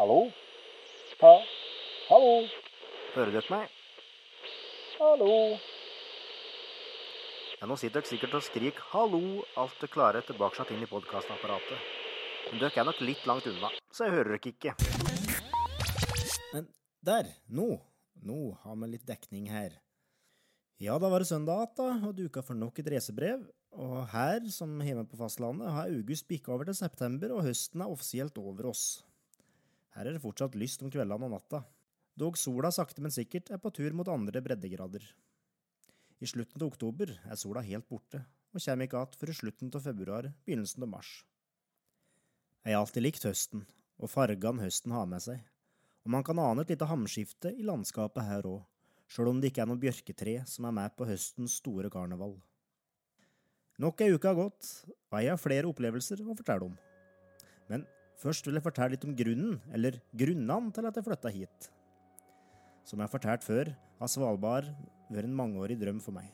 Hallo? Ha? Hallo? Hører dere meg? Hallo? Ja, nå sitter dere sikkert og skriker 'hallo' alt dere klarer tilbake inn i podkastapparatet. Men dere er nok litt langt unna, så jeg hører dere ikke. Men der, nå, nå har vi litt dekning her. Ja, da var det søndag igjen, da, og duka for nok et reisebrev. Og her, som hjemme på fastlandet, har august bikka over til september, og høsten er offisielt over oss. Her er det fortsatt lyst om kveldene og natta, dog sola sakte, men sikkert er på tur mot andre breddegrader. I slutten av oktober er sola helt borte, og kommer ikke igjen før i slutten av februar, begynnelsen av mars. Jeg har alltid likt høsten, og fargene høsten har med seg, og man kan ane et lite hamskifte i landskapet her òg, sjøl om det ikke er noe bjørketre som er med på høstens store karneval. Nok ei uke har gått, og jeg har flere opplevelser å fortelle om. Men først vil jeg fortelle litt om grunnen, eller grunnene til at jeg flytta hit. Som jeg har fortalt før, har Svalbard vært en mangeårig drøm for meg.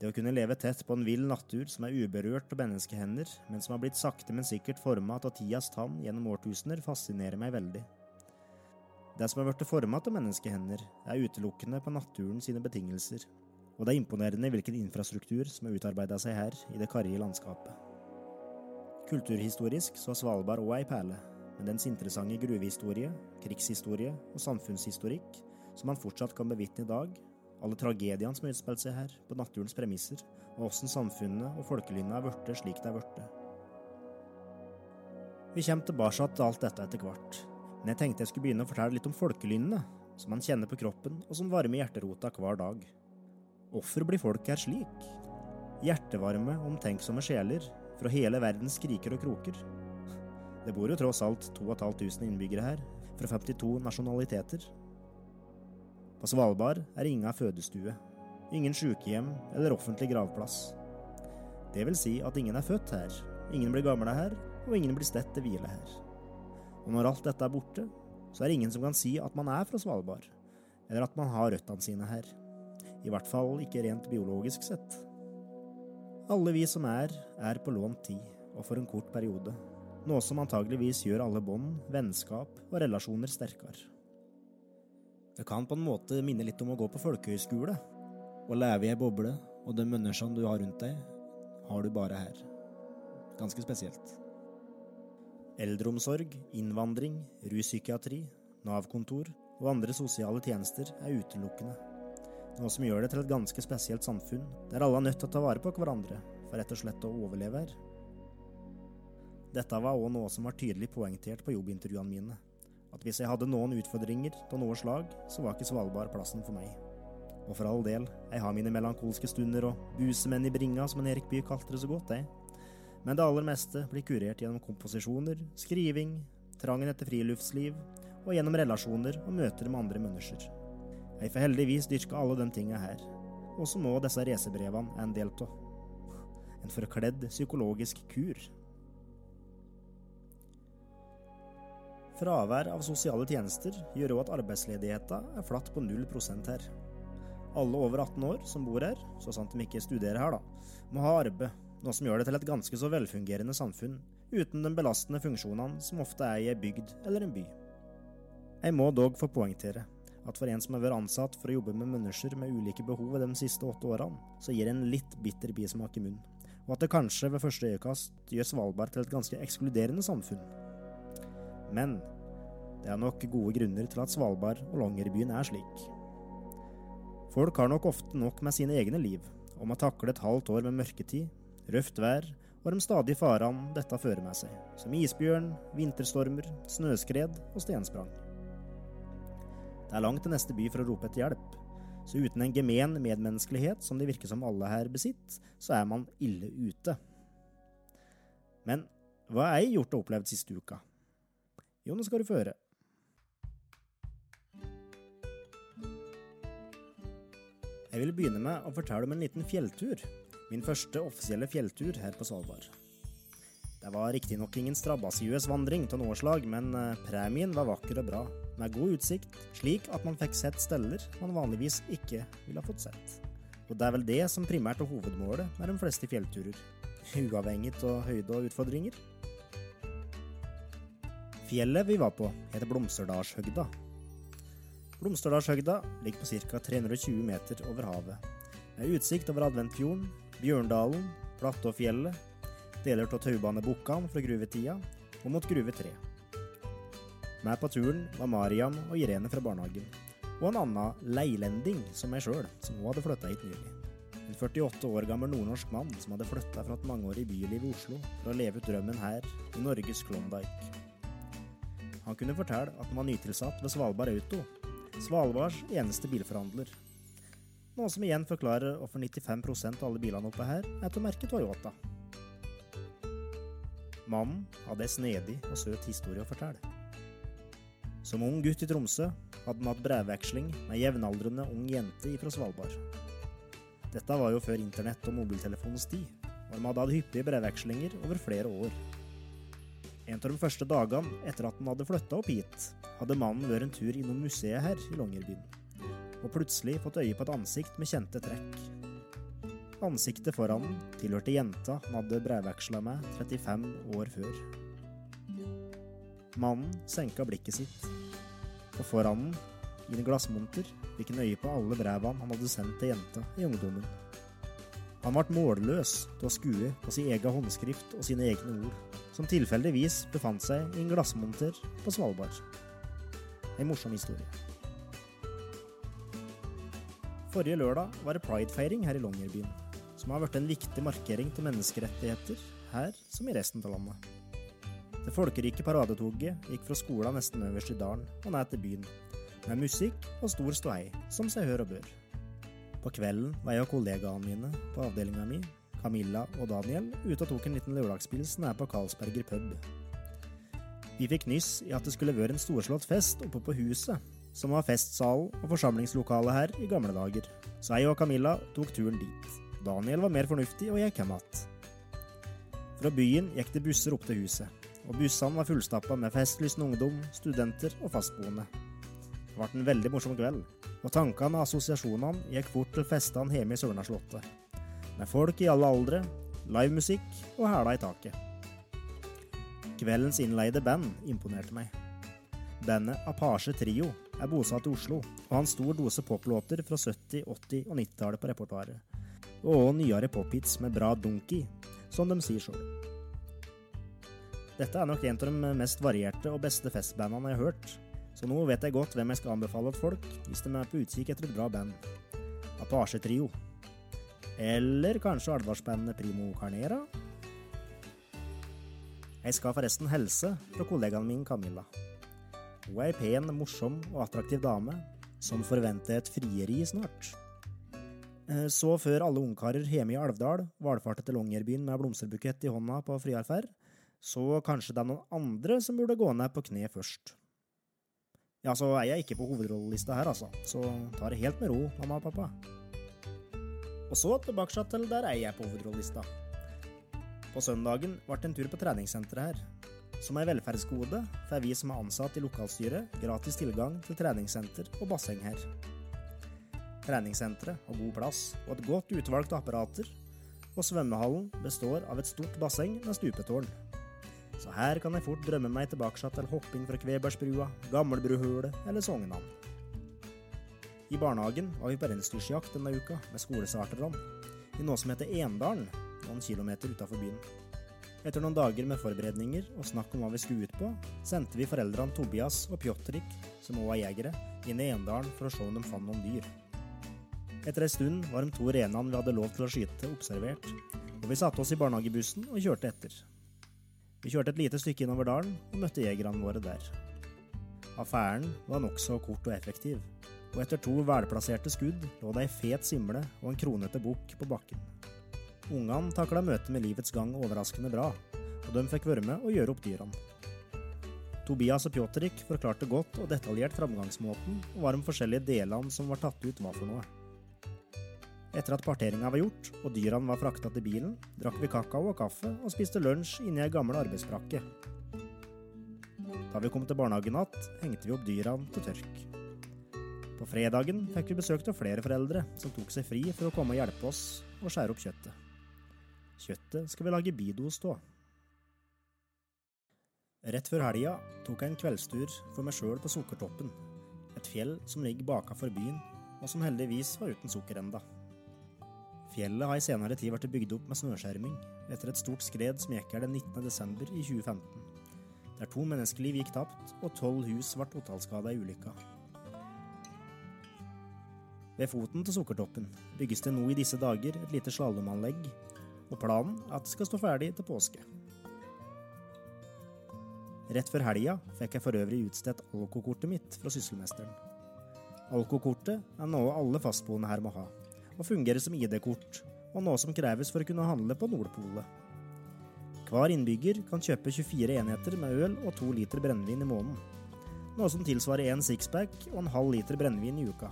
Det å kunne leve tett på en vill natur som er uberørt av menneskehender, men som har blitt sakte, men sikkert forma av tidas tann gjennom årtusener, fascinerer meg veldig. Det som har blitt forma av menneskehender, er utelukkende på naturen sine betingelser, og det er imponerende hvilken infrastruktur som har utarbeida seg her i det karrige landskapet. Kulturhistorisk så er Svalbard òg ei perle, med dens interessante gruvehistorie, krigshistorie og samfunnshistorikk som man fortsatt kan bevitne i dag, alle tragediene som har utspilt seg her, på naturens premisser, og åssen samfunnet og folkelynnet er blitt slik det er blitt. Vi kommer tilbake til alt dette etter hvert, men jeg tenkte jeg skulle begynne å fortelle litt om folkelynnene, som man kjenner på kroppen, og som varmer hjerterota hver dag. Hvorfor blir folk her slik? Hjertevarme, omtenksomme sjeler fra hele verdens skriker og kroker. Det bor jo tross alt 2500 innbyggere her, fra 52 nasjonaliteter. På Svalbard er inga fødestue, ingen sykehjem eller offentlig gravplass. Det vil si at ingen er født her, ingen blir gamle her, og ingen blir stedt til hvile her. Og når alt dette er borte, så er det ingen som kan si at man er fra Svalbard, eller at man har røttene sine her. I hvert fall ikke rent biologisk sett. Alle vi som er, er på lånt tid, og for en kort periode. Noe som antageligvis gjør alle bånd, vennskap og relasjoner sterkere. Det kan på en måte minne litt om å gå på folkehøyskole. Å leve i ei boble, og de menneskene du har rundt deg, har du bare her. Ganske spesielt. Eldreomsorg, innvandring, ruspsykiatri, Nav-kontor og andre sosiale tjenester er utelukkende. Noe som gjør det til et ganske spesielt samfunn, der alle er nødt til å ta vare på hverandre for rett og slett å overleve her. Dette var òg noe som var tydelig poengtert på jobbintervjuene mine. At hvis jeg hadde noen utfordringer av noe slag, så var ikke Svalbard plassen for meg. Og for all del, jeg har mine melankolske stunder og busemenn i bringa, som en Erik Bye kalte det så godt, jeg. Men det aller meste blir kurert gjennom komposisjoner, skriving, trangen etter friluftsliv, og gjennom relasjoner og møter med andre mennesker. Jeg får heldigvis dyrka alle de tinga her, og som òg disse reisebrevene er en del av. En forkledd psykologisk kur. Fravær av sosiale tjenester gjør òg at arbeidsledigheten er flatt på 0% her. Alle over 18 år som bor her, så sant de ikke studerer her, da, må ha arbeid, noe som gjør det til et ganske så velfungerende samfunn, uten de belastende funksjonene som ofte er i ei bygd eller en by. Jeg må dog få poengtere at for en som har vært ansatt for å jobbe med mennesker med ulike behov de siste åtte årene, så gir det en litt bitter bismak i munnen, og at det kanskje ved første øyekast gjør Svalbard til et ganske ekskluderende samfunn. Men det er nok gode grunner til at Svalbard og Longyearbyen er slik. Folk har nok ofte nok med sine egne liv, og må takle et halvt år med mørketid, røft vær og de stadige farene dette fører med seg, som isbjørn, vinterstormer, snøskred og stensprang. Det er langt til neste by for å rope etter hjelp, så uten en gemen medmenneskelighet som det virker som alle her besitter, så er man ille ute. Men hva har jeg gjort og opplevd siste uka? Jo, nå skal du få høre. Jeg vil begynne med å fortelle om en liten fjelltur. Min første offisielle fjelltur her på Svalbard. Det var riktignok ingen strabasiøs vandring av noe slag, men premien var vakker og bra, med god utsikt, slik at man fikk sett steller man vanligvis ikke ville ha fått sett. Og det er vel det som primært er hovedmålet med de fleste fjellturer, uavhengig av høyde og utfordringer. Fjellet vi var på, heter Blomsterdalshøgda. Blomsterdalshøgda ligger på ca. 320 meter over havet, med utsikt over Adventfjorden, Bjørndalen, Platåfjellet, deler av taubane Bukkan fra gruvetida og mot Gruve 3. Med på turen var Mariam og Irene fra barnehagen, og en annen leilending som meg sjøl, som òg hadde flytta hit nylig. En 48 år gammel nordnorsk mann som hadde flytta fra et mangeårig byliv i Oslo for å leve ut drømmen her, i Norges Klondyke. Han kunne fortelle at han var nytilsatt ved Svalbard Auto, Svalbards eneste bilforhandler. Noe som igjen forklarer hvorfor 95% av alle bilene oppe her er til merket Toyota. Mannen hadde ei snedig og søt historie å fortelle. Som ung gutt i Tromsø hadde han hatt brevveksling med jevnaldrende ung jente fra Svalbard. Dette var jo før internett og mobiltelefonens tid, og de hadde hatt hyppige brevvekslinger over flere år. En av de første dagene etter at han hadde flytta opp hit, hadde mannen vært en tur innom museet her i Longyearbyen, og plutselig fått øye på et ansikt med kjente trekk. Ansiktet foran tilhørte jenta han hadde brevveksla med 35 år før. Mannen senka blikket sitt, og foran den, i en glassmonter, fikk han øye på alle brevene han hadde sendt til jenta i ungdommen. Han ble målløs til å skue på sin egen håndskrift og sine egne ord, som tilfeldigvis befant seg i en glassmonter på Svalbard. En morsom historie. Forrige lørdag var det pridefeiring her i Longyearbyen, som har blitt en viktig markering til menneskerettigheter her som i resten av landet. Det folkerike paradetoget gikk fra skolen nesten øverst i dalen og ned til byen, med musikk og stor ståhei, som seg hør og bør. På kvelden var jeg og kollegaene mine på avdelinga mi, Camilla og Daniel, ute og tok en liten lørdagspils nede på Karlsberger pub. Vi fikk nyss i at det skulle være en storslått fest oppe på huset, som var festsalen og forsamlingslokalet her i gamle dager, så jeg og Camilla tok turen dit. Daniel var mer fornuftig og gikk hjem igjen. Fra byen gikk det busser opp til huset, og bussene var fullstappa med festlysten ungdom, studenter og fastboende. Det ble en veldig morsom kveld, og tankene og assosiasjonene gikk fort til festene hjemme i Sørnaslottet, med folk i alle aldre, livemusikk og hæla i taket. Kveldens innleide band imponerte meg. Bandet Apache Trio er bosatt i Oslo og har en stor dose poplåter fra 70-, 80- og 90-tallet på repertoaret, og nyere pophits med bra dunk i, som de sier sjøl. Dette er nok en av de mest varierte og beste festbandene jeg har hørt, så nå vet jeg godt hvem jeg skal anbefale til folk hvis de er på utkikk etter et bra band. Apache Trio. Eller kanskje advarsbandet Primo Carnera? Jeg skal forresten helse fra kollegaen min Camilla. Hun er ei pen, morsom og attraktiv dame som forventer et frieri snart. Eh, Så før alle ungkarer hjemme i Alvdal valfarter til Longyearbyen med blomsterbukett i hånda på friarferd, så kanskje det er noen andre som burde gå ned på kne først. Ja, så er jeg ikke på hovedrollelista her, altså, så ta det helt med ro, mamma og pappa. Og så tilbake til der er jeg på hovedrollelista. På søndagen ble det en tur på treningssenteret her. Som ei velferdsgode får vi som er ansatt i lokalstyret, gratis tilgang til treningssenter og basseng her. Treningssenteret har god plass og et godt utvalgt apparater, og svømmehallen består av et stort basseng med stupetårn. Så her kan jeg fort drømme meg tilbake til hopping fra Kvebergsbrua, Gammelbruhølet eller Sognan. I barnehagen var vi på reinsdyrjakt denne uka med skolestarterne, i noe som heter Endalen, noen kilometer utafor byen. Etter noen dager med forberedninger og snakk om hva vi skulle ut på, sendte vi foreldrene Tobias og Pjotrik, som også er jegere, inn i Endalen for å se om de fant noen dyr. Etter ei stund var de to renene vi hadde lov til å skyte, observert, og vi satte oss i barnehagebussen og kjørte etter. Vi kjørte et lite stykke innover dalen og møtte jegerne våre der. Affæren var nokså kort og effektiv, og etter to velplasserte skudd lå det ei fet simle og en kronete bukk på bakken. Ungene takla møtet med livets gang overraskende bra, og de fikk være med og gjøre opp dyrene. Tobias og Pjotrik forklarte godt og detaljert framgangsmåten og hva de forskjellige delene som var tatt ut, var for noe. Etter at parteringa var gjort og dyrene var frakta til bilen, drakk vi kakao og kaffe og spiste lunsj inni ei gammel arbeidsbrakke. Da vi kom til barnehagen igjen, hengte vi opp dyrene til tørk. På fredagen fikk vi besøk av flere foreldre som tok seg fri for å komme og hjelpe oss å skjære opp kjøttet. Kjøttet skal vi lage bidos av. Rett før helga tok jeg en kveldstur for meg sjøl på Sukkertoppen, et fjell som ligger bakafor byen, og som heldigvis var uten sukker enda. Fjellet har i senere tid blitt bygd opp med snøskjerming etter et stort skred som gikk her den 19. desember i 2015, der to menneskeliv gikk tapt og tolv hus ble totalskada i ulykka. Ved foten til Sukkertoppen bygges det nå i disse dager et lite slalåmanlegg, og planen er at det skal stå ferdig til påske. Rett før helga fikk jeg for øvrig utstedt alkokortet mitt fra sysselmesteren. Alkokortet er noe alle fastboende her må ha, og fungerer som ID-kort, og noe som kreves for å kunne handle på Nordpolet. Hver innbygger kan kjøpe 24 enheter med øl og to liter brennevin i måneden, noe som tilsvarer en sixpack og en halv liter brennevin i uka,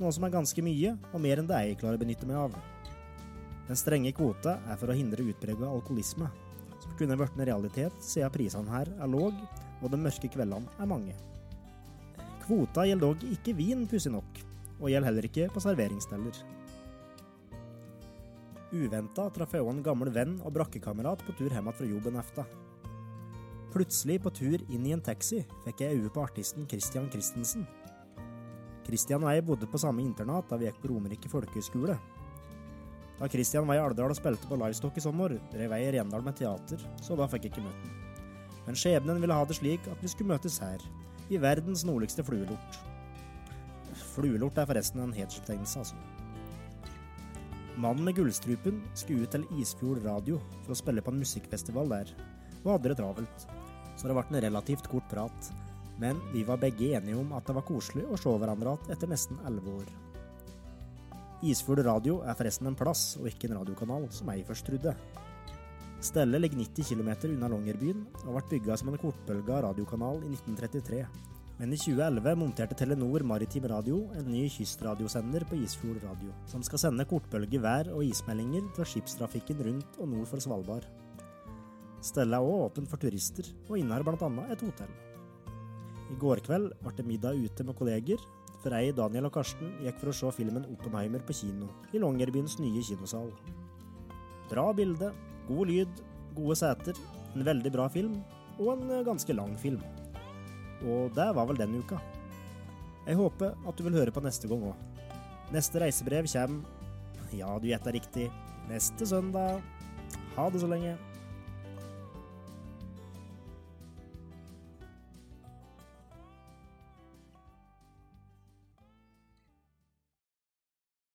noe som er ganske mye, og mer enn det jeg klarer å benytte meg av. Den strenge kvota er for å hindre utprega alkoholisme, som kunne blitt en realitet siden prisene her er låg og de mørke kveldene er mange. Kvota gjelder dog ikke vin, pussig nok, og gjelder heller ikke på serveringssteller. Uventa traff jeg òg en gammel venn og brakkekamerat på tur hjem fra jobben efter. Plutselig, på tur inn i en taxi, fikk jeg øye på artisten Christian Christensen. Christian og jeg bodde på samme internat da vi gikk på Romerike folkehøgskole. Da Christian var i Alvdal og spilte på Livestock i sommer, drev jeg i Rendal med teater, så da fikk jeg ikke møte ham. Men skjebnen ville ha det slik at vi skulle møtes her, i verdens nordligste fluelort. Fluelort er forresten en hedersbetegnelse, altså. Mannen med gullstrupen skulle ut til Isfjord radio for å spille på en musikkfestival der, og hadde det travelt, så det ble en relativt kort prat, men vi var begge enige om at det var koselig å se hverandre igjen etter nesten elleve år. Isfjord radio er forresten en plass, og ikke en radiokanal, som jeg først trodde. Stellet ligger 90 km unna Longyearbyen, og ble bygga som en kortbølga radiokanal i 1933. Men i 2011 monterte Telenor Maritim Radio en ny kystradiosender på Isfjord radio, som skal sende kortbølge vær- og ismeldinger fra skipstrafikken rundt og nord for Svalbard. Stellet er også åpent for turister, og innehar bl.a. et hotell. I går kveld ble det middag ute med kolleger, før jeg, Daniel og Karsten gikk for å se filmen Oppenheimer på kino, i Longyearbyens nye kinosal. Bra bilde, god lyd, gode seter, en veldig bra film, og en ganske lang film. Og det var vel den uka. Jeg håper at du vil høre på neste gang òg. Neste reisebrev kommer Ja, du gjetta riktig. Neste søndag. Ha det så lenge.